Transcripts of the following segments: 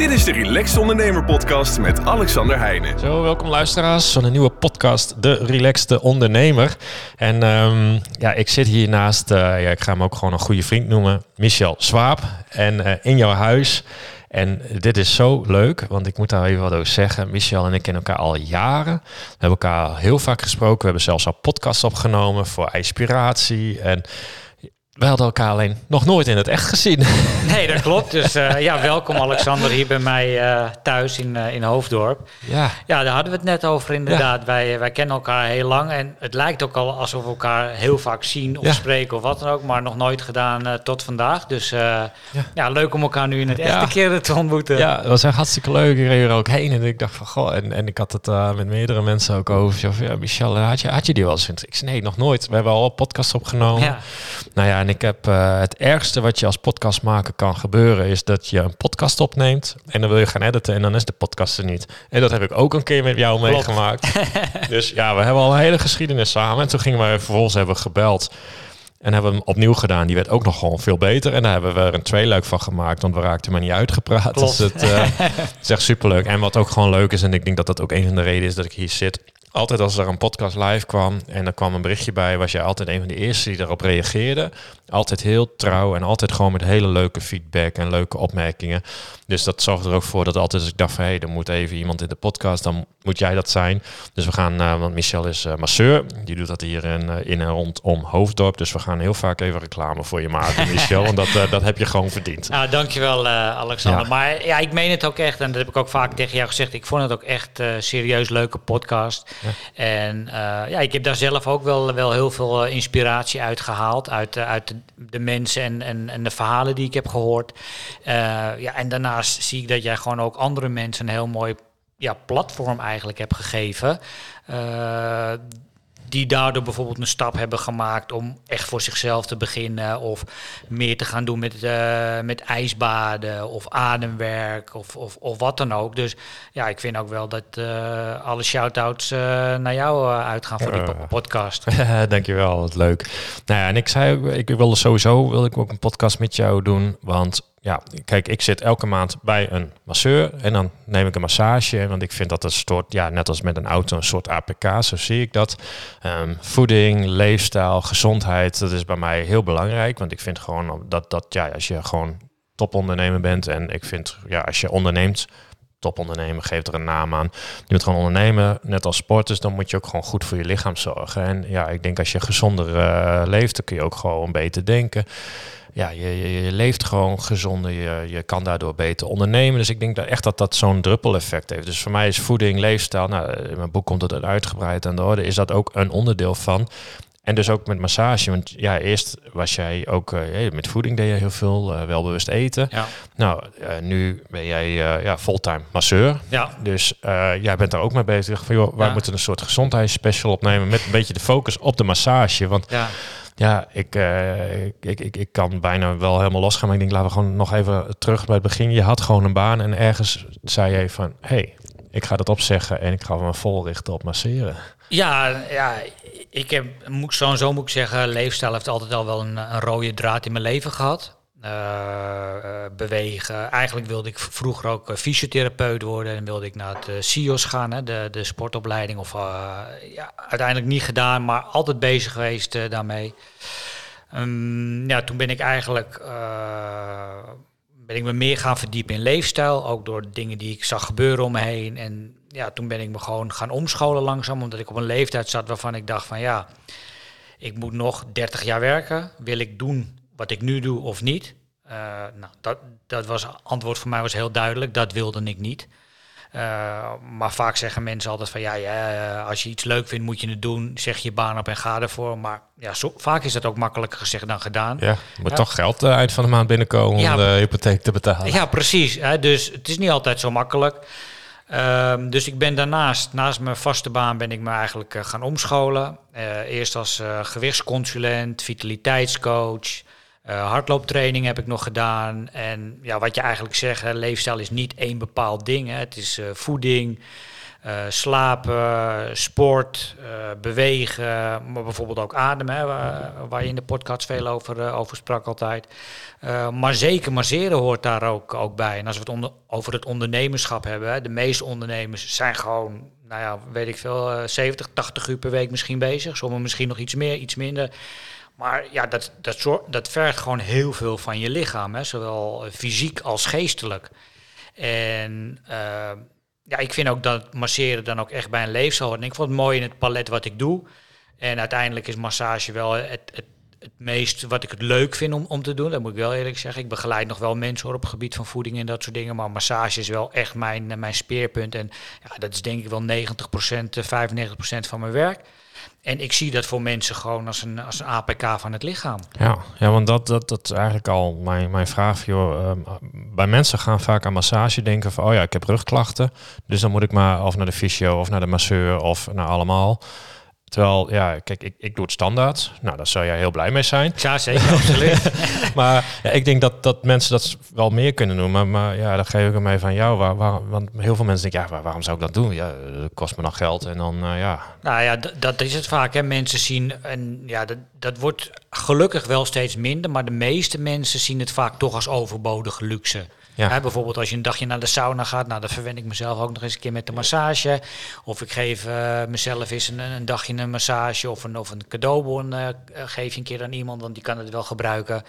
Dit is de Relaxed Ondernemer Podcast met Alexander Heijnen. Zo, welkom luisteraars van een nieuwe podcast, De Relaxed Ondernemer. En um, ja, ik zit hier naast, uh, ja, ik ga hem ook gewoon een goede vriend noemen, Michel Swaap. En uh, in jouw huis. En dit is zo leuk, want ik moet daar even wat over zeggen. Michel en ik kennen elkaar al jaren. We hebben elkaar heel vaak gesproken. We hebben zelfs al podcasts opgenomen voor inspiratie. En we hadden elkaar alleen nog nooit in het echt gezien. Nee, dat klopt. Dus uh, ja, welkom Alexander hier bij mij uh, thuis in, uh, in Hoofddorp. Ja. ja, daar hadden we het net over inderdaad. Ja. Wij, wij kennen elkaar heel lang en het lijkt ook al alsof we elkaar heel vaak zien of ja. spreken of wat dan ook, maar nog nooit gedaan tot vandaag. Dus ja. ja. leuk om elkaar nu in het echte keren te ontmoeten. Ja, dat was echt hartstikke leuk. Ik reed er ook heen en ik dacht van goh, en, en ik had het met meerdere mensen ook over. Ja, Michel, had je, had je die wel eens? Ik zei nee, nog nooit. We hebben al een podcast opgenomen. Nou ja, en ik heb uh, het ergste wat je als podcastmaker kan gebeuren, is dat je een podcast opneemt en dan wil je gaan editen en dan is de podcast er niet. En dat heb ik ook een keer met jou Klopt. meegemaakt. dus ja, we hebben al een hele geschiedenis samen. En toen gingen we vervolgens hebben gebeld. En hebben we hem opnieuw gedaan. Die werd ook nog gewoon veel beter. En daar hebben we er een tweeluik van gemaakt. Want we raakten maar niet uitgepraat. Klopt. Dus het, uh, het is echt superleuk. En wat ook gewoon leuk is. En ik denk dat dat ook een van de redenen is dat ik hier zit altijd als er een podcast live kwam en er kwam een berichtje bij, was jij altijd een van de eerste die daarop reageerde. Altijd heel trouw en altijd gewoon met hele leuke feedback en leuke opmerkingen. Dus dat zorgde er ook voor dat altijd als ik dacht van hé, hey, er moet even iemand in de podcast, dan moet jij dat zijn. Dus we gaan, uh, want Michel is uh, masseur, die doet dat hier in, uh, in en rondom Hoofddorp. Dus we gaan heel vaak even reclame voor je maken, Michel. want dat, dat heb je gewoon verdiend. Nou, dankjewel Alexander. Ja. Maar ja, ik meen het ook echt en dat heb ik ook vaak tegen jou gezegd. Ik vond het ook echt serieus leuke podcast. En ja, ik heb daar zelf ook wel, wel heel veel inspiratie uit gehaald. Uit, uit de, de mensen en, en, en de verhalen die ik heb gehoord. ja, en daarnaast zie ik dat jij gewoon ook andere mensen een heel mooi ja, platform eigenlijk hebt gegeven. Die daardoor bijvoorbeeld een stap hebben gemaakt om echt voor zichzelf te beginnen. Of meer te gaan doen met, uh, met ijsbaden of ademwerk of, of, of wat dan ook. Dus ja, ik vind ook wel dat uh, alle shout-outs uh, naar jou uitgaan voor die podcast. Dankjewel, wat leuk. Nou ja, en ik zei, ik wilde sowieso wil ik ook een podcast met jou doen, want ja, kijk, ik zit elke maand bij een masseur en dan neem ik een massage. Want ik vind dat het soort, ja, net als met een auto, een soort APK, zo zie ik dat. Um, voeding, leefstijl, gezondheid, dat is bij mij heel belangrijk. Want ik vind gewoon dat, dat ja, als je gewoon topondernemer bent en ik vind, ja, als je onderneemt, topondernemer, geeft er een naam aan. Je moet gewoon ondernemen, net als sporters, dan moet je ook gewoon goed voor je lichaam zorgen. En ja, ik denk als je gezonder uh, leeft, dan kun je ook gewoon beter denken ja, je, je, je, leeft gewoon gezonder, je, je kan daardoor beter ondernemen. Dus ik denk dat echt dat dat zo'n druppeleffect heeft. Dus voor mij is voeding, leefstijl, nou, in mijn boek komt het uitgebreid aan de orde, is dat ook een onderdeel van. En dus ook met massage. Want ja, eerst was jij ook uh, met voeding deed je heel veel, uh, welbewust eten. Ja. Nou, uh, nu ben jij ja, fulltime masseur. Ja. Dus jij bent daar ook mee bezig. Van, joh, wij ja. moeten een soort gezondheidsspecial opnemen met een beetje de focus op de massage. Want ja. Ja, ik, uh, ik, ik, ik kan bijna wel helemaal losgaan. Maar ik denk, laten we gewoon nog even terug bij het begin. Je had gewoon een baan en ergens zei je van... hey, ik ga dat opzeggen en ik ga me vol richten op masseren. Ja, ja ik heb, moet, zo, zo moet ik zeggen, leefstijl heeft altijd al wel een, een rode draad in mijn leven gehad. Uh, bewegen. Eigenlijk wilde ik vroeger ook fysiotherapeut worden en wilde ik naar het CIOS gaan, hè, de, de sportopleiding. Of ja, uiteindelijk niet gedaan, maar altijd bezig geweest daarmee. Um, ja, toen ben ik eigenlijk ben ik me meer gaan verdiepen in leefstijl, ook door dingen die ik zag gebeuren om me heen. En ja, toen ben ik me gewoon gaan omscholen langzaam, omdat ik op een leeftijd zat waarvan ik dacht van ja, ik moet nog 30 jaar werken. Wil ik doen wat ik nu doe of niet? Uh, nou, dat, dat was antwoord voor mij was heel duidelijk. Dat wilde ik niet. Uh, maar vaak zeggen mensen altijd van ja, ja, als je iets leuk vindt, moet je het doen. Zeg je baan op en ga ervoor. Maar ja, zo, vaak is dat ook makkelijker gezegd dan gedaan. Ja, moet ja. toch geld uh, eind van de maand binnenkomen ja, om de hypotheek te betalen. Ja, precies. Hè, dus het is niet altijd zo makkelijk. Um, dus ik ben daarnaast, naast mijn vaste baan, ben ik me eigenlijk uh, gaan omscholen. eerst als gewichtsconsulent, vitaliteitscoach. Uh, hardlooptraining heb ik nog gedaan. En ja, wat je eigenlijk zegt, leefstijl is niet één bepaald ding. Hè. Het is uh, voeding, Uh, slapen, sport, bewegen, maar bijvoorbeeld ook ademen, waar, waar, je in de podcast veel over, over sprak altijd. maar zeker masseren hoort daar ook, ook bij. En als we het over het ondernemerschap hebben, hè, de meeste ondernemers zijn gewoon, nou ja, weet ik veel, 70, 80 uur per week misschien bezig. Sommigen misschien nog iets meer, iets minder. Maar ja, dat, dat, dat vergt gewoon heel veel van je lichaam, hè, zowel fysiek als geestelijk. En uh, ja, ik vind ook dat masseren dan ook echt bij een leefstijl. En ik vond het mooi in het palet wat ik doe. En uiteindelijk is massage wel het, het, het meest wat ik het leuk vind om, om te doen. Dat moet ik wel eerlijk zeggen. Ik begeleid nog wel mensen op het gebied van voeding en dat soort dingen. Maar massage is wel echt mijn, mijn speerpunt. En ja, dat is denk ik wel 90%, 95% van mijn werk. En ik zie dat voor mensen gewoon als een, als een APK van het lichaam. Ja, ja want dat, dat, dat is eigenlijk al mijn, mijn vraag. Uh, bij mensen gaan vaak aan massage denken van... oh ja, ik heb rugklachten, dus dan moet ik maar of naar de fysio of naar de masseur of naar allemaal. Terwijl, ja, kijk, ik, ik doe het standaard. Nou, daar zou jij heel blij mee zijn. Ja, zeker, absoluut. maar ja, ik denk dat, dat mensen dat wel meer kunnen doen. Maar, maar ja, dan geef ik hem mee van jou. Waar, waar, want heel veel mensen denken, ja, waarom zou ik dat doen? Ja, dat kost me dan geld en dan, uh, ja. Nou ja, dat is het vaak. Hè. Mensen zien, en ja, dat, dat wordt gelukkig wel steeds minder. Maar de meeste mensen zien het vaak toch als overbodige luxe. Ja. bijvoorbeeld als je een dagje naar de sauna gaat, nou, dan verwen ik mezelf ook nog eens een keer met de massage. Of ik geef uh, mezelf eens een, een, dagje een massage of een, of een cadeaubon uh, geef je een keer aan iemand, want die kan het wel gebruiken.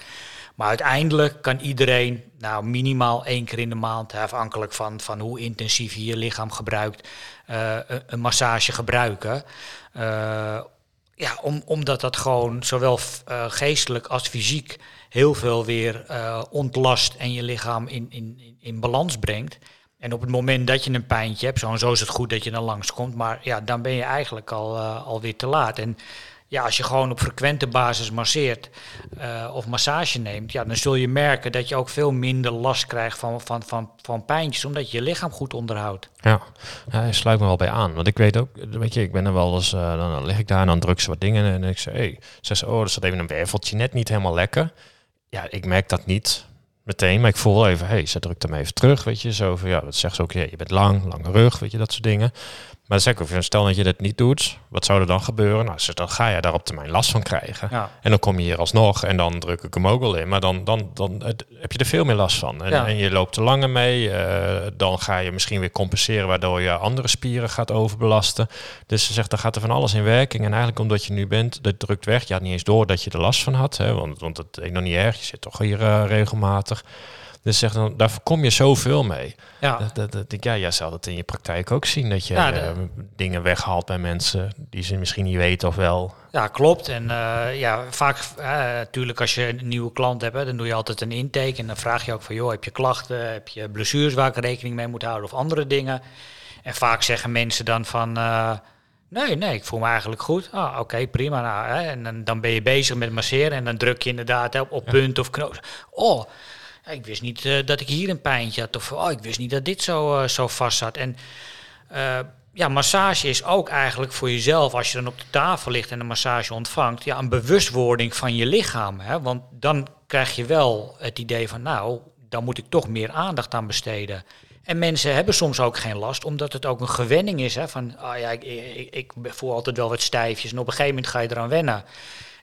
Maar uiteindelijk kan iedereen, nou minimaal één keer in de maand, afhankelijk van, van hoe intensief je je lichaam gebruikt, een, een, massage gebruiken. ja, om, omdat dat gewoon zowel geestelijk als fysiek heel veel weer uh, ontlast en je lichaam in, in, in balans brengt. En op het moment dat je een pijntje hebt, zo en zo is het goed dat je dan langskomt. Maar ja, dan ben je eigenlijk al, uh, alweer te laat. En ja, als je gewoon op frequente basis masseert uh, of massage neemt, ja, dan zul je merken dat je ook veel minder last krijgt van, van, van, van pijntjes, omdat je je lichaam goed onderhoudt. Ja, ja sluit me wel bij aan. Want ik weet ook, weet je, ik ben er wel eens, dan lig ik daar en dan druk ze wat dingen en ik zeg, hey, zeg ze, oh, er staat even een werveltje net niet helemaal lekker ja, ik merk dat niet meteen, maar ik voel even, hey, ze drukt hem even terug, weet je, zo van, ja, dat zegt ze ook, ja, je bent lang, lange rug, weet je, dat soort dingen. Maar zeg ik ook, stel dat je dat niet doet, wat zou er dan gebeuren? Nou, dan ga je daar op termijn last van krijgen. Ja. En dan kom je hier alsnog en dan druk ik hem ook wel in. Maar dan, dan, dan heb je er veel meer last van. En, en je loopt te langer mee. Uh, dan ga je misschien weer compenseren, waardoor je andere spieren gaat overbelasten. Dus ze zegt, dan gaat er van alles in werking. En eigenlijk omdat je nu bent, dat drukt weg. Je had niet eens door dat je er last van had. Hè, want, want het is nog niet erg. Je zit toch hier uh, regelmatig. Dus zeg dan, daar kom je zoveel mee. Ja. Dat, dat, dat, ja, jij zal het in je praktijk ook zien. Dat je ja, uh, dingen weghaalt bij mensen die ze misschien niet weten of wel. Ja, klopt. En uh, ja, vaak natuurlijk als je een nieuwe klant hebt, dan doe je altijd een intake. En dan vraag je ook van, joh, heb je klachten? Heb je blessures waar ik rekening mee moet houden of andere dingen? En vaak zeggen mensen dan van... Nee, nee, ik voel me eigenlijk goed. Ah, oké, prima. Nou, hè. En dan, dan, ben je bezig met masseren en dan druk je inderdaad op, op punt of knoop. Oh, ik wist niet uh, dat ik hier een pijntje had. Of oh, ik wist niet dat dit zo, uh, zo vast zat. En uh, ja, massage is ook eigenlijk voor jezelf, als je dan op de tafel ligt en een massage ontvangt, ja, een bewustwording van je lichaam. Hè? Want dan krijg je wel het idee van, nou, dan moet ik toch meer aandacht aan besteden. En mensen hebben soms ook geen last, omdat het ook een gewenning is. Hè? Van, ah ja, ik, ik, ik voel altijd wel wat stijfjes en op een gegeven moment ga je eraan wennen.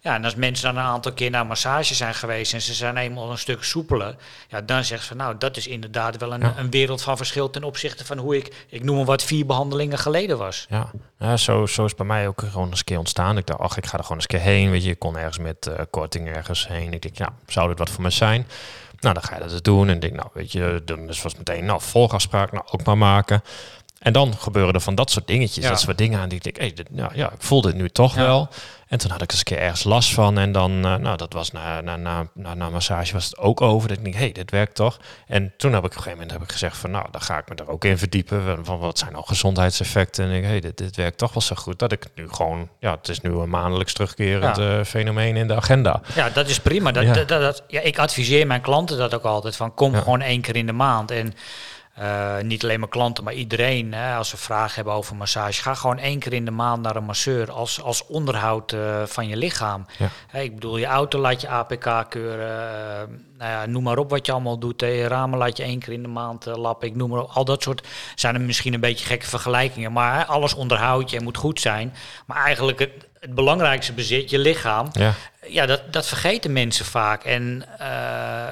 Ja, en als mensen dan een aantal keer naar massage zijn geweest en ze zijn eenmaal een stuk soepeler, ja, dan zeggen ze van nou, dat is inderdaad wel een, een wereld van verschil ten opzichte van hoe ik, ik noem maar wat, vier behandelingen geleden was. Ja, ja zo, zo is bij mij ook gewoon eens een keer ontstaan. Ik dacht, ach, ik ga er gewoon eens een keer heen. Weet je, ik kon ergens met uh, korting ergens heen. Ik denk, ja, zou dit wat voor me zijn? Nou, dan ga je dat doen. En denk, nou, weet je, dus was meteen, nou, volgafspraak, nou, ook maar maken. En dan gebeuren er van dat soort dingetjes. Dat soort dingen aan die ik denk, hey, dit, ja, ja, ik voel dit nu toch wel. En toen had ik eens een keer ergens last van. En dan, uh, nou, dat was na, na, na, na, na massage was het ook over. Dat ik denk, hé, hey, dit werkt toch? En toen heb ik op een gegeven moment heb ik gezegd van, nou, dan ga ik me er ook in verdiepen. Van wat zijn nou gezondheidseffecten? En ik, hey, dit, dit werkt toch wel zo goed. Dat ik nu gewoon, ja, het is nu een maandelijks terugkerend ja. uh, fenomeen in de agenda. Ja, dat is prima. Dat, ja. Dat, dat, ja, ik adviseer mijn klanten dat ook altijd van, kom gewoon één keer in de maand. En Uh, niet alleen maar klanten, maar iedereen. Hè, als ze vragen hebben over massage, ga gewoon één keer in de maand naar een masseur als, als onderhoud uh, van je lichaam. Ja. Hey, ik bedoel, je auto laat je APK keuren. Uh, nou ja, noem maar op wat je allemaal doet. Je ramen laat je één keer in de maand lappen. Ik noem maar op. Al dat soort zijn er misschien een beetje gekke vergelijkingen. Maar alles onderhoud je en moet goed zijn. Maar eigenlijk het, het belangrijkste bezit, je lichaam. Ja. Ja, dat, dat vergeten mensen vaak. En uh,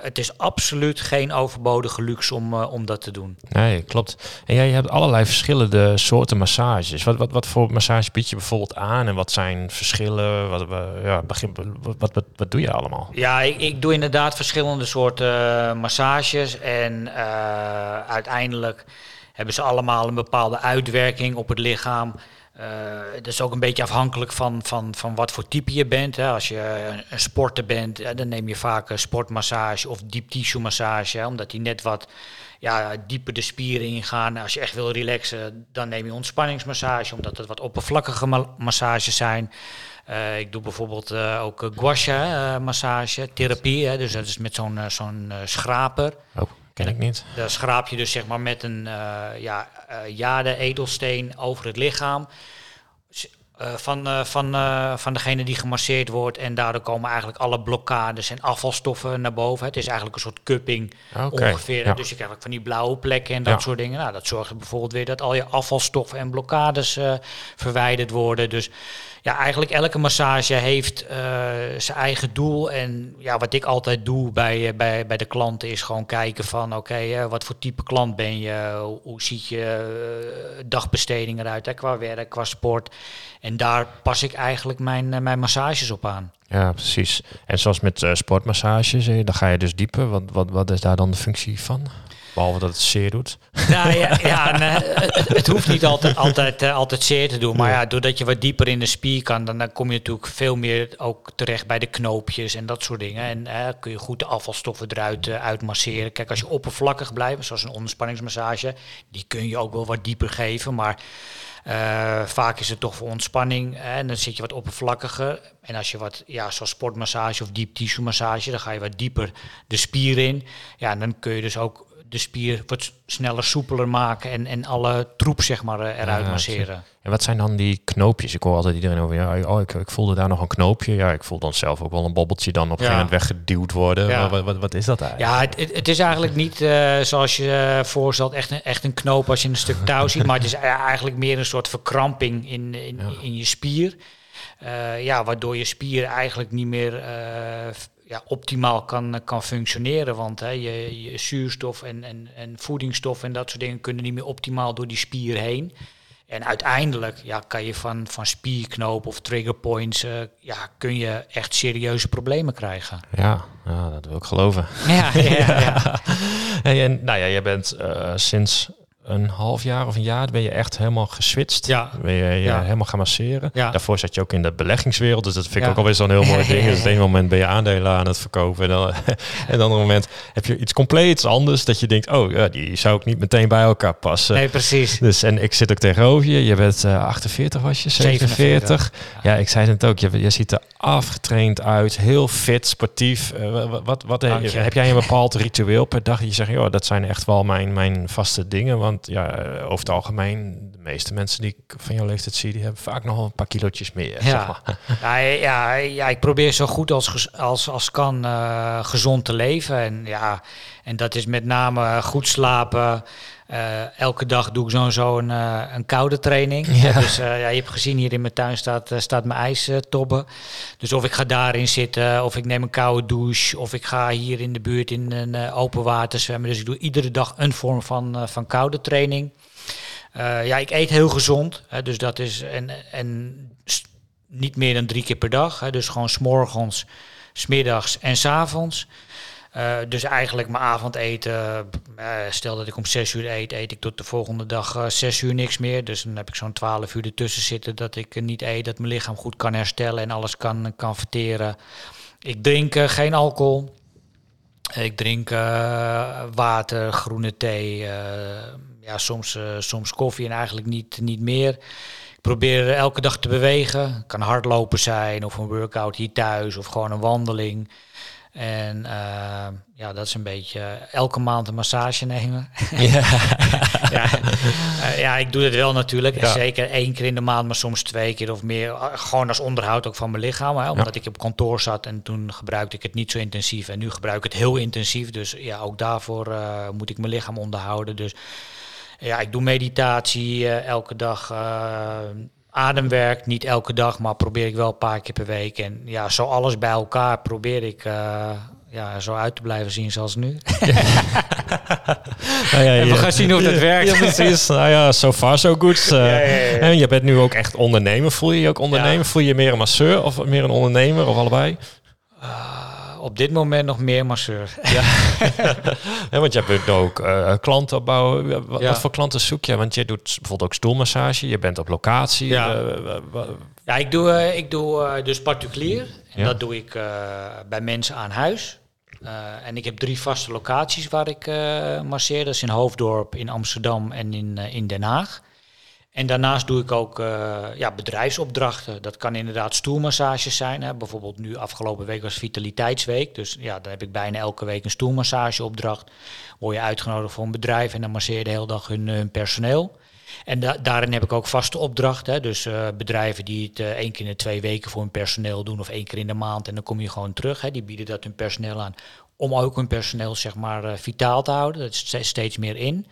het is absoluut geen overbodige luxe om, uh, om dat te doen. Nee, klopt. En jij hebt allerlei verschillende soorten massages. Wat, wat, wat voor massage bied je bijvoorbeeld aan en wat zijn verschillen? Wat, ja, begin, wat, wat, wat doe je allemaal? Ja, ik, ik doe inderdaad verschillende soorten uh, massages. En uiteindelijk hebben ze allemaal een bepaalde uitwerking op het lichaam. Uh, dat is ook een beetje afhankelijk van, van, van wat voor type je bent. Hè. Als je een, sporter bent, dan neem je vaak een sportmassage of diep tissue massage. Hè, omdat die net wat ja, dieper de spieren ingaan. Als je echt wil relaxen, dan neem je ontspanningsmassage. Omdat het wat oppervlakkige ma massages zijn. Uh, ik doe bijvoorbeeld uh, ook gua sha massage, therapie. Hè, dus dat is met zo'n zo'n schraper. Oh. Ken ik niet. Daar schraap je dus zeg maar met een uh, ja, uh, jade edelsteen over het lichaam. Uh, van, van, van degene die gemasseerd wordt. En daardoor komen eigenlijk alle blokkades en afvalstoffen naar boven. Het is eigenlijk een soort cupping okay, ongeveer. Ja. Dus je krijgt ook van die blauwe plekken en dat Ja. soort dingen. Nou, dat zorgt er bijvoorbeeld weer dat al je afvalstoffen en blokkades verwijderd worden. Dus ja, eigenlijk elke massage heeft uh, zijn eigen doel. En ja, wat ik altijd doe bij, uh, bij, bij de klanten is gewoon kijken van... oké, uh, wat voor type klant ben je? Hoe, ziet je dagbesteding eruit hè, qua werk, qua sport? En daar pas ik eigenlijk mijn, mijn massages op aan. Ja, precies. En zoals met sportmassages, dan ga je dus dieper. Wat, wat, wat is daar dan de functie van? Behalve dat het zeer doet. Nou ja, ja nee, het, het, hoeft niet altijd, altijd, uh, altijd zeer te doen. Maar ja, doordat je wat dieper in de spier kan, dan, dan kom je natuurlijk veel meer ook terecht bij de knoopjes en dat soort dingen. En uh, kun je goed de afvalstoffen eruit uh, uitmasseren. Kijk, als je oppervlakkig blijft, zoals een onderspanningsmassage, die kun je ook wel wat dieper geven. Maar uh, vaak is het toch voor ontspanning hè, en dan zit je wat oppervlakkiger. En als je wat, ja, zoals sportmassage of diep tissue massage, dan ga je wat dieper de spier in. Ja, en dan kun je dus ook de spier wat sneller soepeler maken en, en alle troep zeg maar eruit Ja, masseren. En wat zijn dan die knoopjes? Ik hoor altijd iedereen over, ja, oh, ik, ik voelde daar nog een knoopje. Ja, ik voel dan zelf ook wel een bobbeltje dan op een Ja. gegeven moment weggeduwd worden. Ja. Wat, wat, wat is dat eigenlijk? Ja, het, het, is eigenlijk niet eh, zoals je uh, voorstelt, echt een, echt een knoop als je een stuk touw ziet. Maar het is eigenlijk meer een soort verkramping in, in, in je spier. Uh, ja, waardoor je spier eigenlijk niet meer uh, ja, optimaal kan, kan functioneren. Want hè, je, je zuurstof en, en, en voedingsstof en dat soort dingen kunnen niet meer optimaal door die spier heen. En uiteindelijk ja, kan je van, van spierknoop of trigger points, uh, ja, kun je echt serieuze problemen krijgen. Ja, ja dat wil ik geloven. Ja, ja, ja. Hey, en nou ja, jij bent uh, sinds een half jaar of een jaar ben je echt helemaal geswitcht. Ja. Ben je, je Ja. helemaal gaan masseren. Ja. Daarvoor zat je ook in de beleggingswereld. Dus dat vind ik Ja. ook alweer zo'n heel mooi ding. Dus op een moment ben je aandelen aan het verkopen. En dan en ander moment heb je iets compleets anders. Dat je denkt, oh ja, die zou ik niet meteen bij elkaar passen. Nee, precies. Dus en ik zit ook tegenover je. Je bent eh 48 was je, 47. 47. Ja, ik zei het ook. Je, je ziet er afgetraind uit, heel fit, sportief. Eh, wa- wat, wat, heb, je. heb jij een bepaald ritueel per dag? Je zegt, joh, dat zijn echt wel mijn, mijn vaste dingen. Want ja, eh, over het algemeen, de meeste mensen die ik van jouw leeftijd zie, die hebben vaak nog wel een paar kilootjes meer. Zeg Ja. maar. Ja, ja, ja, ik probeer zo goed als, als, als kan eh, gezond te leven. En, ja, en dat is met name goed slapen. Eh, elke dag doe ik zo'n zo een, eh, een koude training. Ja. Dus eh, ja, je hebt gezien, hier in mijn tuin staat, staat mijn ijstobbe. Dus of ik ga daarin zitten, of ik neem een koude douche... of ik ga hier in de buurt in een open water zwemmen. Dus ik doe iedere dag een vorm van, van koude training. Ja, ik eet heel gezond. Hè, dus dat is... En, en s- niet meer dan drie keer per dag. Hè, dus gewoon s'morgens, smiddags en s'avonds. Uh, dus eigenlijk mijn avondeten, uh, stel dat ik om zes uur eet, eet ik tot de volgende dag uh, zes uur niks meer. Dus dan heb ik zo'n twaalf uur ertussen zitten dat ik niet eet, dat mijn lichaam goed kan herstellen en alles kan, kan verteren. Ik drink geen alcohol. Ik drink water, groene thee, ja, soms, soms koffie en eigenlijk niet, niet meer. Ik probeer elke dag te bewegen. Het kan hardlopen zijn of een workout hier thuis of gewoon een wandeling. En uh, ja, dat is een beetje elke maand een massage nemen. Ja, ja, uh, ja, ik doe het wel natuurlijk. Ja. Zeker één keer in de maand, maar soms twee keer of meer. Gewoon als onderhoud ook van mijn lichaam. Hè, omdat ja. ik op kantoor zat en toen gebruikte ik het niet zo intensief. En nu gebruik ik het heel intensief. Dus ja, ook daarvoor uh, moet ik mijn lichaam onderhouden. Dus ja, ik doe meditatie elke dag ademwerk, niet elke dag, maar probeer ik wel een paar keer per week. En ja, zo alles bij elkaar probeer ik uh, ja, zo uit te blijven zien zoals nu. nou ja, en we gaan zien hoe dat werkt. Ja, precies. Nou ja, so far so good. Uh, en je bent nu ook echt ondernemer. Voel je je ook ondernemer? Voel je je meer een masseur of meer een ondernemer of allebei? Uh, op dit moment nog meer masseur. Ja, ja want je hebt ook uh, klanten opbouwen. Wat, ja. wat, voor klanten zoek je? Want je doet bijvoorbeeld ook stoelmassage. Je bent op locatie. Ja, uh, ja ik doe, uh, ik doe dus particulier. En dat doe ik bij mensen aan huis. en ik heb drie vaste locaties waar ik masseer. Dat is in Hoofddorp, in Amsterdam en in, in Den Haag. En daarnaast doe ik ook uh, ja, bedrijfsopdrachten. Dat kan inderdaad stoelmassages zijn. Hè. Bijvoorbeeld nu afgelopen week was Vitaliteitsweek. Dus ja, dan heb ik bijna elke week een stoelmassageopdracht. Word je uitgenodigd voor een bedrijf en dan masseer je de hele dag hun, hun personeel. En da daarin heb ik ook vaste opdrachten. Dus uh, bedrijven die het uh, één keer in de twee weken voor hun personeel doen of één keer in de maand. En dan kom je gewoon terug. Hè. Die bieden dat hun personeel aan om ook hun personeel zeg maar uh, vitaal te houden. Dat is steeds meer in.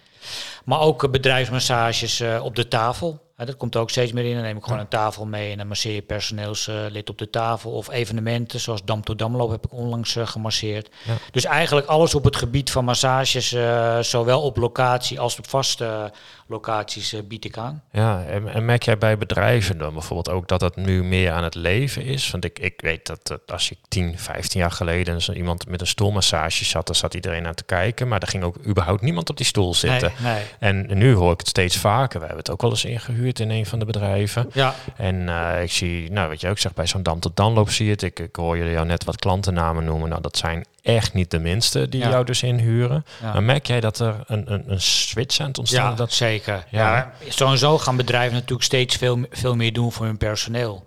Maar ook bedrijfsmassages uh, op de tafel. Ja, dat komt ook steeds meer in. Dan neem ik gewoon een tafel mee en dan masseer je personeelslid op de tafel. Of evenementen zoals Dam to Damloop heb ik onlangs uh, gemasseerd. Ja. Dus eigenlijk alles op het gebied van massages, uh, zowel op locatie als op vaste locaties uh, bied ik aan. Ja, en, en, merk jij bij bedrijven dan bijvoorbeeld ook dat het nu meer aan het leven is? Want ik, ik weet dat, dat als ik 10, 15 jaar geleden zo iemand met een stoelmassage zat, dan zat iedereen aan te kijken, maar er ging ook überhaupt niemand op die stoel zitten. Nee, nee. En nu hoor ik het steeds vaker. We hebben het ook wel eens ingehuurd in een van de bedrijven. Ja. En uh, ik zie, nou wat je ook zegt, bij zo'n Dam tot Danloop zie je het. Ik, ik hoor jullie jou net wat klantennamen noemen. Nou, dat zijn echt niet de minste die ja. jou dus inhuren. Ja. Maar merk jij dat er een, een, een switch aan het ontstaan ja? Dat... zeker. Ja. ja. Sowieso gaan bedrijven natuurlijk steeds veel, veel meer doen voor hun personeel.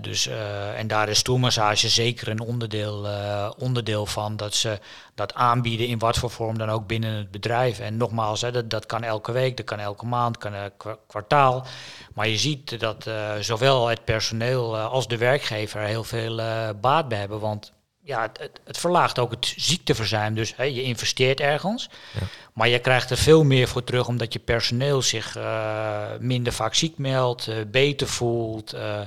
Dus, uh, en daar is stoelmassage zeker een onderdeel, uh, onderdeel van. Dat ze dat aanbieden in wat voor vorm dan ook binnen het bedrijf. En nogmaals, hè, dat, dat kan elke week, dat kan elke maand, kan elk kwartaal. Maar je ziet dat zowel het personeel als de werkgever heel veel baat bij hebben. Want ja, het, het, verlaagt ook het ziekteverzuim. Dus hè, je investeert ergens, ja. maar je krijgt er veel meer voor terug omdat je personeel zich uh, minder vaak ziek meldt, uh, beter voelt. Uh,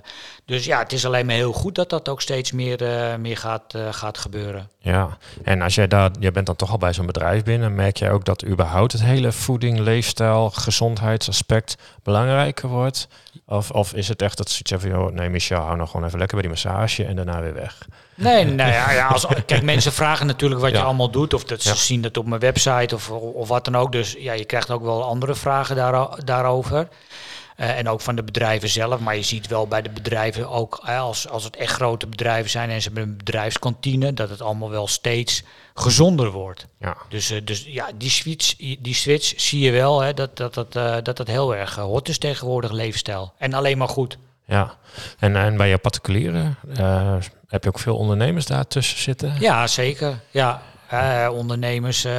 dus ja, het is alleen maar heel goed dat dat ook steeds meer, meer gaat, gaat gebeuren. Ja, en als jij daar, je bent dan toch al bij zo'n bedrijf binnen, merk jij ook dat überhaupt het hele voeding, leefstijl, gezondheidsaspect belangrijker wordt? Of, of is het echt dat je van, joh, nee Michel, hou nog gewoon even lekker bij die massage en daarna weer weg? Nee, nou ja, ja als, kijk, mensen vragen natuurlijk wat ja. je allemaal doet. Of dat ze ja. zien dat op mijn website of, of wat dan ook. Dus ja, je krijgt ook wel andere vragen daar, daarover. Uh, en ook van de bedrijven zelf. Maar je ziet wel bij de bedrijven ook, uh, als, als het echt grote bedrijven zijn en ze hebben een bedrijfskantine, dat het allemaal wel steeds gezonder wordt. Ja. Dus, uh, dus ja, die switch, die switch zie je wel, hè, dat, dat, dat, dat dat heel erg hot is tegenwoordig, leefstijl. En alleen maar goed. Ja, en, en bij je particulieren heb je ook veel ondernemers daar tussen zitten? Ja, zeker. Ja, ondernemers uh,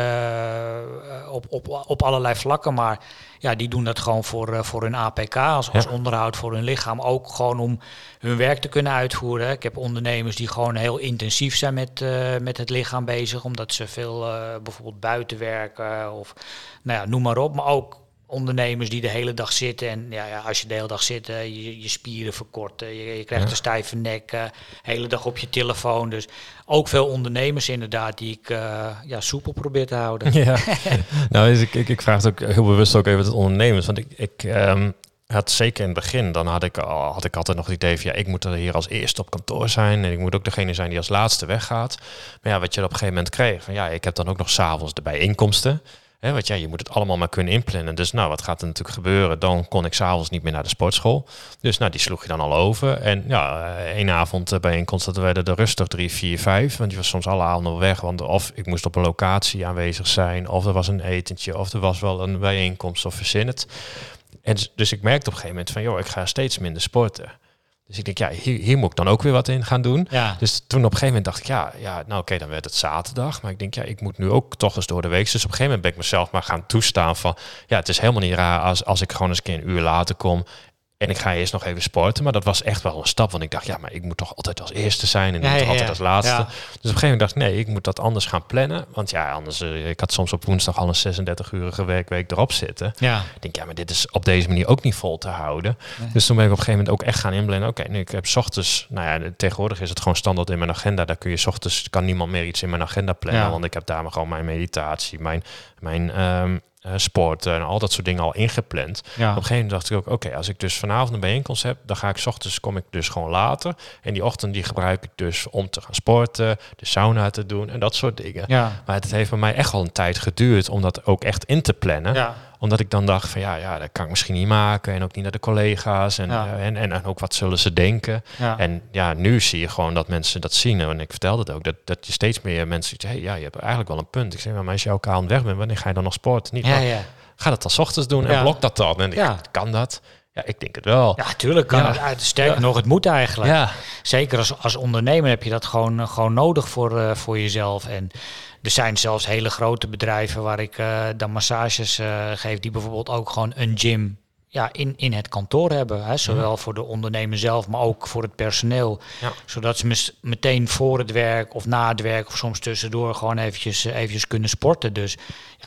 op, op, op allerlei vlakken, maar ja, die doen dat gewoon voor, uh, voor hun APK, als, als ja. onderhoud voor hun lichaam. Ook gewoon om hun werk te kunnen uitvoeren. Ik heb ondernemers die gewoon heel intensief zijn met, met het lichaam bezig, omdat ze veel bijvoorbeeld buiten werken of nou ja, noem maar op. Maar ook ondernemers die de hele dag zitten. En ja, ja als je de hele dag zit, uh, je, je spieren verkorten. Je, je krijgt ja. een stijve nek, uh, hele dag op je telefoon. Dus ook veel ondernemers inderdaad die ik uh, ja, soepel probeer te houden. Ja, nou dus ik, ik, ik vraag het ook heel bewust ook even het ondernemers. Want ik, ik um, had zeker in het begin, dan had ik, al, had ik altijd nog het idee van ja, ik moet er hier als eerste op kantoor zijn. En ik moet ook degene zijn die als laatste weggaat. Maar ja, wat je op een gegeven moment kreeg, van ja, ik heb dan ook nog s'avonds de bijeenkomsten. Want ja, je moet het allemaal maar kunnen inplannen. Dus nou, wat gaat er natuurlijk gebeuren? Dan kon ik s'avonds niet meer naar de sportschool. Dus nou, die sloeg je dan al over. En ja, één avond bijeenkomst, dat werden er rustig drie, vier, vijf. Want je was soms alle avonden weg. Want of ik moest op een locatie aanwezig zijn, of er was een etentje, of er was wel een bijeenkomst, of verzin het. En dus ik merkte op een gegeven moment van, joh, ik ga steeds minder sporten. Dus ik denk, ja, hier, hier moet ik dan ook weer wat in gaan doen. Ja. Dus toen op een gegeven moment dacht ik, ja, ja nou oké, dan werd het zaterdag. Maar ik denk, ja, ik moet nu ook toch eens door de week. Dus op een gegeven moment ben ik mezelf maar gaan toestaan van... Ja, het is helemaal niet raar als, als ik gewoon eens een keer een uur later kom... En ik ga eerst nog even sporten. Maar dat was echt wel een stap. Want ik dacht, ja, maar ik moet toch altijd als eerste zijn. En Ja, niet altijd ja. als laatste. Ja. Dus op een gegeven moment dacht ik, nee, ik moet dat anders gaan plannen. Want ja, anders... eh, ik had soms op woensdag al een 36-urige werkweek erop zitten. Ja. Ik denk, ja, maar dit is op deze manier ook niet vol te houden. Dus toen ben ik op een gegeven moment ook echt gaan inblenden. Oké, nu ik heb 's ochtends, nou ja, tegenwoordig is het gewoon standaard in mijn agenda. Daar kun je 's ochtends, kan niemand meer iets in mijn agenda plannen. Want ik heb daar maar gewoon mijn meditatie, mijn, mijn ehm, eh, sport en al dat soort dingen al ingepland. Ja. Op een gegeven moment dacht ik ook, oké, als ik dus vanavond een bijeenkomst heb, dan ga ik 's ochtends, kom ik dus gewoon later. En die ochtend die gebruik ik dus om te gaan sporten, de sauna te doen en dat soort dingen. Ja. Maar het heeft bij mij echt wel een tijd geduurd om dat ook echt in te plannen Ja. Omdat ik dan dacht van ja, ja, dat kan ik misschien niet maken. En ook niet naar de collega's. En, Ja. eh, en, en, en ook wat zullen ze denken. Ja. En ja, nu zie je gewoon dat mensen dat zien. En ik vertelde het ook, dat, dat je steeds meer mensen zeggen, hey, ja, je hebt eigenlijk wel een punt. Ik zeg, maar als je elkaar aan het weg bent, wanneer ga je dan nog sporten? Niet, Ja, ja. Ga dat dan 's ochtends doen en blok dat dan. En ik, kan dat? Ja, ik denk het wel. Ja, tuurlijk kan Ja. het. Sterker Ja. nog, het moet eigenlijk. Ja. Zeker als, als ondernemer heb je dat gewoon, eh, gewoon nodig voor, eh, voor jezelf. En er zijn zelfs hele grote bedrijven waar ik eh, dan massages geef, die bijvoorbeeld ook gewoon een gym ja, in, in het kantoor hebben. Hè? Zowel voor de ondernemer zelf, maar ook voor het personeel. Ja. Zodat ze meteen voor het werk of na het werk of soms tussendoor gewoon eventjes, eh, eventjes kunnen sporten. Dus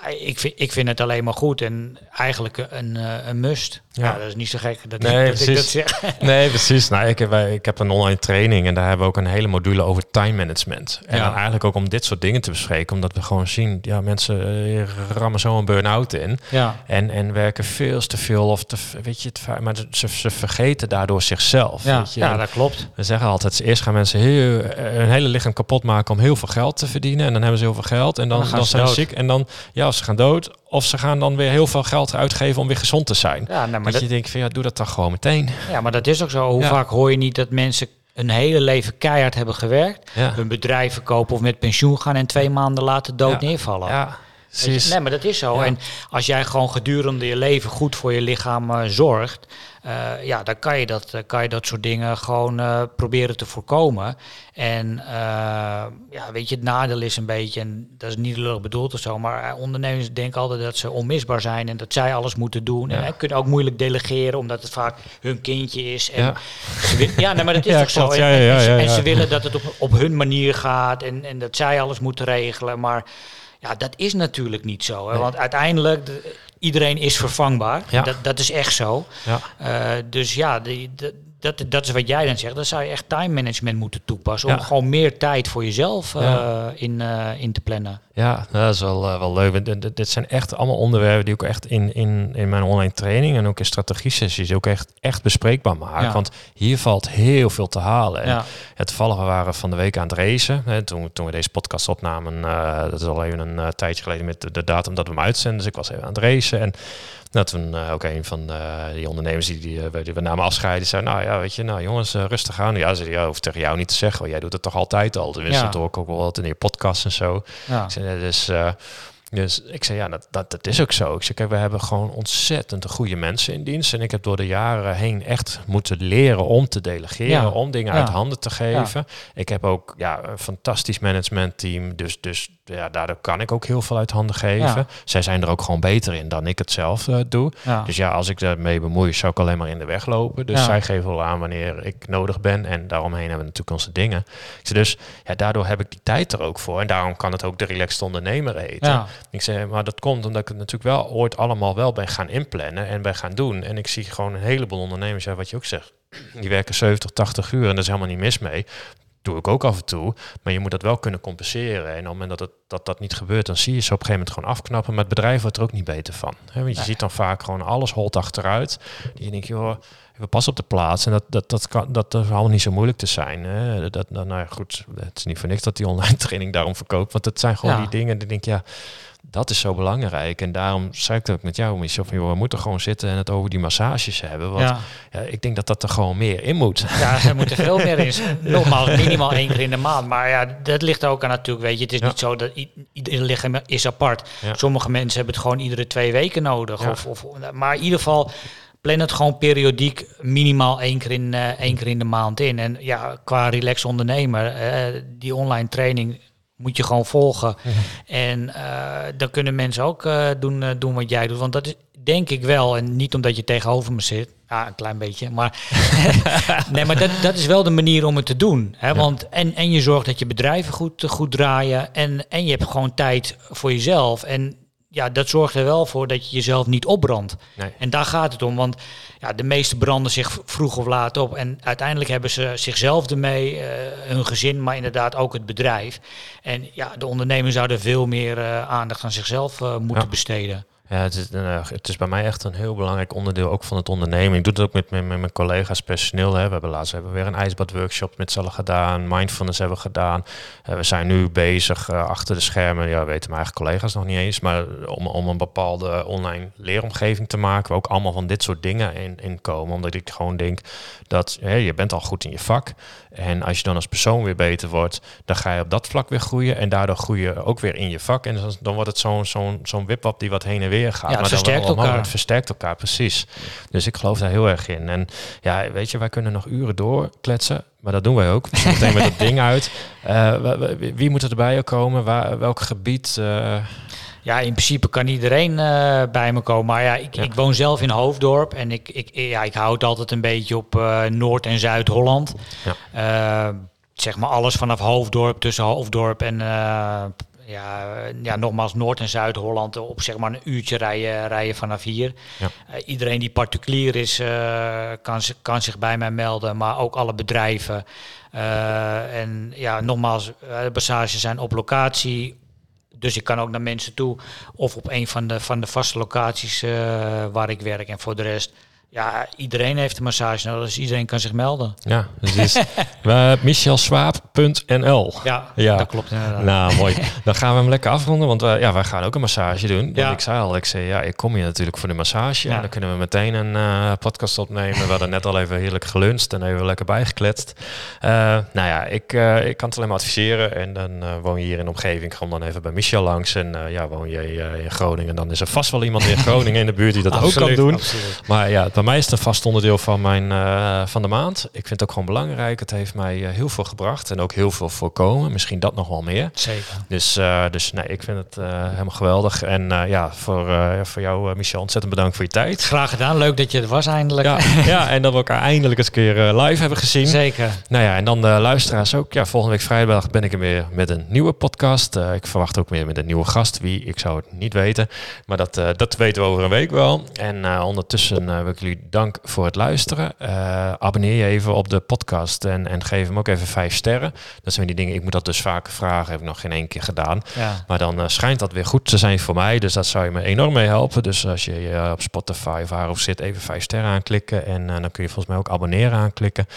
ja, ik, vind, ik vind het alleen maar goed en eigenlijk een, eh, een must. Ja. Dat is niet zo gek dat, Nee, ik, dat ik dat precies. zeg. Nee, precies. Nou, ik, heb, wij- ik heb een online training en daar hebben we ook een hele module over time management. En dan eigenlijk ook om dit soort dingen te bespreken, omdat we gewoon zien, ja, mensen eh, rammen zo een burn-out in. Ja. En, en werken veel te veel of te, weet je, het, maar ze, ze vergeten daardoor zichzelf. Ja, weet je. ja, dat klopt. We zeggen altijd, eerst gaan mensen heel, eh, hun hele lichaam kapot maken om heel veel geld te verdienen. En dan hebben ze heel veel geld en dan, dan ze zijn ze ziek. En dan, ja, ze gaan dood. Of ze gaan dan weer heel veel geld uitgeven om weer gezond te zijn. Ja, nou, maar dat, dat, je denkt van, ja, doe dat dan gewoon meteen. ja, maar dat is ook zo. Hoe Ja. vaak hoor je niet dat mensen een hele leven keihard hebben gewerkt, Ja, hun bedrijf verkopen of met pensioen gaan en twee maanden later dood Ja. neervallen? ja Nee, maar dat is zo. Ja. En als jij gewoon gedurende je leven goed voor je lichaam eh, zorgt, eh, ja, dan kan je, dat, eh, kan je dat soort dingen gewoon proberen te voorkomen. En ja, weet je, het nadeel is een beetje, en dat is niet lullig bedoeld of zo, maar ondernemers denken altijd dat ze onmisbaar zijn en dat zij alles moeten doen. En kunnen ook moeilijk delegeren, omdat het vaak hun kindje is. En Ja. ze ja, nee, maar dat is toch zo. klopt. En, ze- en ze willen dat het op, op hun manier gaat en, en dat zij alles moeten regelen. Maar ja, dat is natuurlijk niet zo. Hè? Nee. Want uiteindelijk, de- iedereen is vervangbaar. Ja. Dat, dat is echt zo. Ja. Eh, dus ja, die, dat, dat, dat is wat jij dan zegt. Dan zou je echt time management moeten toepassen. Om gewoon meer tijd voor jezelf eh, in, eh, in te plannen. Ja, nou, dat is wel, eh, wel leuk. Dit- zijn echt allemaal onderwerpen die ik ook echt in, in, in mijn online training en ook in strategie-sessies ook echt, echt bespreekbaar maken. Ja. Want hier valt heel veel te halen. En. Het toevallig, we waren van de week aan het racen. Hè, toen, toen we deze podcast opnamen, dat is al even een tijdje geleden met de, de datum dat we hem uitzenden. Dus ik was even aan het racen. En nou, toen eh, ook een van eh, die ondernemers die, die, eh, die we namen afscheid, die zei, nou ja, weet je, nou jongens, rustig aan. Ja, ze zei, ja, hoeft tegen jou niet te zeggen, want jij doet het toch altijd al. Tenminste, Ja. dat hoor ik ook wel wat in je podcast en zo. Ja. Dus, dus ik zei, ja, dat, dat, dat is ook zo. Ik zei, kijk, we hebben gewoon ontzettend goede mensen in dienst. En ik heb door de jaren heen echt moeten leren om te delegeren, Ja. om dingen Ja. uit handen te geven. Ik heb ook ja, een fantastisch managementteam. Dus, dus ja, daardoor kan ik ook heel veel uit handen geven. Zij zijn er ook gewoon beter in dan ik het zelf eh, doe. Dus ja, als ik daarmee bemoei, zou ik alleen maar in de weg lopen. Dus zij geven wel aan wanneer ik nodig ben. En daaromheen hebben we natuurlijk onze dingen. Ik zei dus, ja, daardoor heb ik die tijd er ook voor. En daarom kan het ook de relaxed ondernemer eten. Ik zei, maar dat komt omdat ik het natuurlijk wel ooit allemaal wel ben gaan inplannen en ben gaan doen. En ik zie gewoon een heleboel ondernemers, wat je ook zegt, die werken 70, 80 uur en daar is helemaal niet mis mee. Doe ik ook af en toe, maar je moet dat wel kunnen compenseren. En op het moment dat het, dat, dat niet gebeurt, dan zie je ze op een gegeven moment gewoon afknappen. Maar het bedrijf wordt er ook niet beter van. Hè? Want je Nee. ziet dan vaak gewoon alles holt achteruit. Die je denkt, joh, even pas op de plaats. En dat, dat, dat, kan, dat is allemaal niet zo moeilijk te zijn. Hè? Dat, nou, nou ja, goed, het is niet voor niks dat die online training daarom verkoopt. Want het zijn gewoon Ja. die dingen die denk ja, dat is zo belangrijk. En daarom zei ik met jou, Michel, van joh, we moeten gewoon zitten en het over die massages hebben. Want Ja. ja, ik denk dat dat er gewoon meer in moet. Ja, er moet er veel meer in. Nogmaals, minimaal één keer in de maand. Maar ja, dat ligt ook aan natuurlijk, weet je. Het is Ja. niet zo dat ieder lichaam is apart. Ja. Sommige mensen hebben het gewoon iedere twee weken nodig. Of, of, maar in ieder geval, plan het gewoon periodiek minimaal één keer in, eh, één keer in de maand in. En ja, qua relax ondernemer, eh, die online training moet je gewoon volgen. En eh, dan kunnen mensen ook eh, doen, eh, doen wat jij doet. Want dat is denk ik wel, en niet omdat je tegenover me zit, ja, een klein beetje, maar nee, maar dat, dat is wel de manier om het te doen. Hè? Want en, en je zorgt dat je bedrijven goed, goed draaien en, en je hebt gewoon tijd voor jezelf. En ja, dat zorgt er wel voor dat je jezelf niet opbrandt. Nee. En daar gaat het om, want ja, de meesten branden zich vroeg of laat op. En uiteindelijk hebben ze zichzelf ermee, eh, hun gezin, maar inderdaad ook het bedrijf. En ja, de ondernemer zou er veel meer eh, aandacht aan zichzelf eh, moeten Ja. besteden. Ja, het is, eh, het is bij mij echt een heel belangrijk onderdeel ook van het ondernemen. Ik doe het ook met, mijn- met mijn collega's personeel. Hè. We hebben laatst hebben we weer een ijsbadworkshop met z'n allen gedaan. Mindfulness hebben we gedaan. Eh, we zijn nu bezig eh, achter de schermen. Ja, weten mijn eigen collega's nog niet eens. Maar om, om een bepaalde online leeromgeving te maken. Waar ook allemaal van dit soort dingen in, in komen. Omdat ik gewoon denk dat je bent al goed in je vak. En als je dan als persoon weer beter wordt, dan ga je op dat vlak weer groeien. En daardoor groei je ook weer in je vak. En dan, dan wordt het zo'n zo'n zo'n wipwap die wat heen en weer gaat. Ja, het maar dan versterkt omhoog. elkaar. Het versterkt elkaar, precies. Dus ik geloof daar heel erg in. En ja, weet je, wij kunnen nog uren doorkletsen. Maar dat doen wij ook. Meteen met dat ding uit. Eh, wie moet er bij komen? Waar, welk gebied? eh, Ja, in principe kan iedereen eh, bij me komen. Maar ja ik, Ja. ik woon zelf in Hoofddorp en ik, ik, ja, ik hou het altijd een beetje op eh, Noord- en Zuid-Holland. Eh, zeg maar alles vanaf Hoofddorp, tussen Hoofddorp en ja, ja, nogmaals Noord- en Zuid-Holland op zeg maar een uurtje rijden, rijden vanaf hier. Ja. Iedereen die particulier is, eh, kan, kan zich bij mij melden, maar ook alle bedrijven. En ja, nogmaals, de massages zijn op locatie. Dus ik kan ook naar mensen toe of op een van de, van de vaste locaties eh, waar ik werk. En voor de rest, ja, iedereen heeft een massage nodig, dus iedereen kan zich melden. ja, dus is uh, michelswaap.nl. Ja, Ja. dat klopt inderdaad. Nou, mooi. Dan gaan we hem lekker afronden, want wij, ja, wij gaan ook een massage doen. Ja. ik zei al, ik zei, ja, ik kom hier natuurlijk voor de massage. Ja. En dan kunnen we meteen een eh, podcast opnemen. We hadden net al even heerlijk geluncht en even lekker bijgekletst. Eh, nou ja, ik, eh, ik kan het alleen maar adviseren. En dan eh, woon je hier in de omgeving, kom dan even bij Michel langs. En eh, ja, woon je eh, in Groningen, dan is er vast wel iemand in Groningen in de buurt die dat ook kan doen. absoluut. Maar ja, bij mij is het een vast onderdeel van, mijn, eh, van de maand. Ik vind het ook gewoon belangrijk. Het heeft mij eh, heel veel gebracht en ook heel veel voorkomen. Misschien dat nog wel meer. Zeker. Dus, eh, dus nee, ik vind het helemaal geweldig. En ja, voor, voor jou, Michel, ontzettend bedankt voor je tijd. Graag gedaan. Leuk dat je er was eindelijk. Ja, ja, en dat we elkaar eindelijk eens een keer live hebben gezien. Zeker. Nou ja, en dan de luisteraars ook. Ja, volgende week vrijdag ben ik er weer met een nieuwe podcast. Ik verwacht ook weer met een nieuwe gast. Wie, ik zou het niet weten. Maar dat, dat weten we over een week wel. En ondertussen wil ik dank voor het luisteren. Eh, abonneer je even op de podcast en, en geef hem ook even vijf sterren. Dat zijn die dingen, ik moet dat dus vaker vragen. Heb ik nog geen één keer gedaan. Ja. Maar dan eh, schijnt dat weer goed te zijn voor mij. Dus dat zou je me enorm mee helpen. Dus als je eh, op Spotify of waarop zit, even vijf sterren aanklikken. En dan kun je volgens mij ook abonneren aanklikken.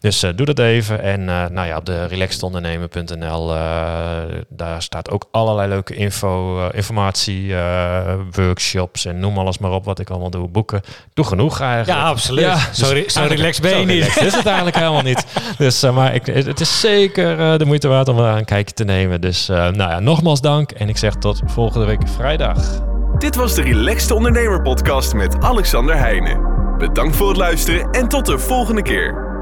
Dus doe dat even. En nou ja, op de relaxedondernemen.nl, daar staat ook allerlei leuke info, informatie, workshops en noem alles maar op wat ik allemaal doe. Boeken. Doe genoeg eigenlijk. Ja, absoluut. Ja, zo, dus re- zo relaxed ben je niet. is het eigenlijk helemaal niet. Dus, eh, maar ik, het het is zeker eh, de moeite waard om er een kijkje te nemen. Dus eh, nou ja, nogmaals dank. En ik zeg tot volgende week vrijdag. Dit was de Relaxed Ondernemer Podcast met Alexander Heijnen. Bedankt voor het luisteren en tot de volgende keer.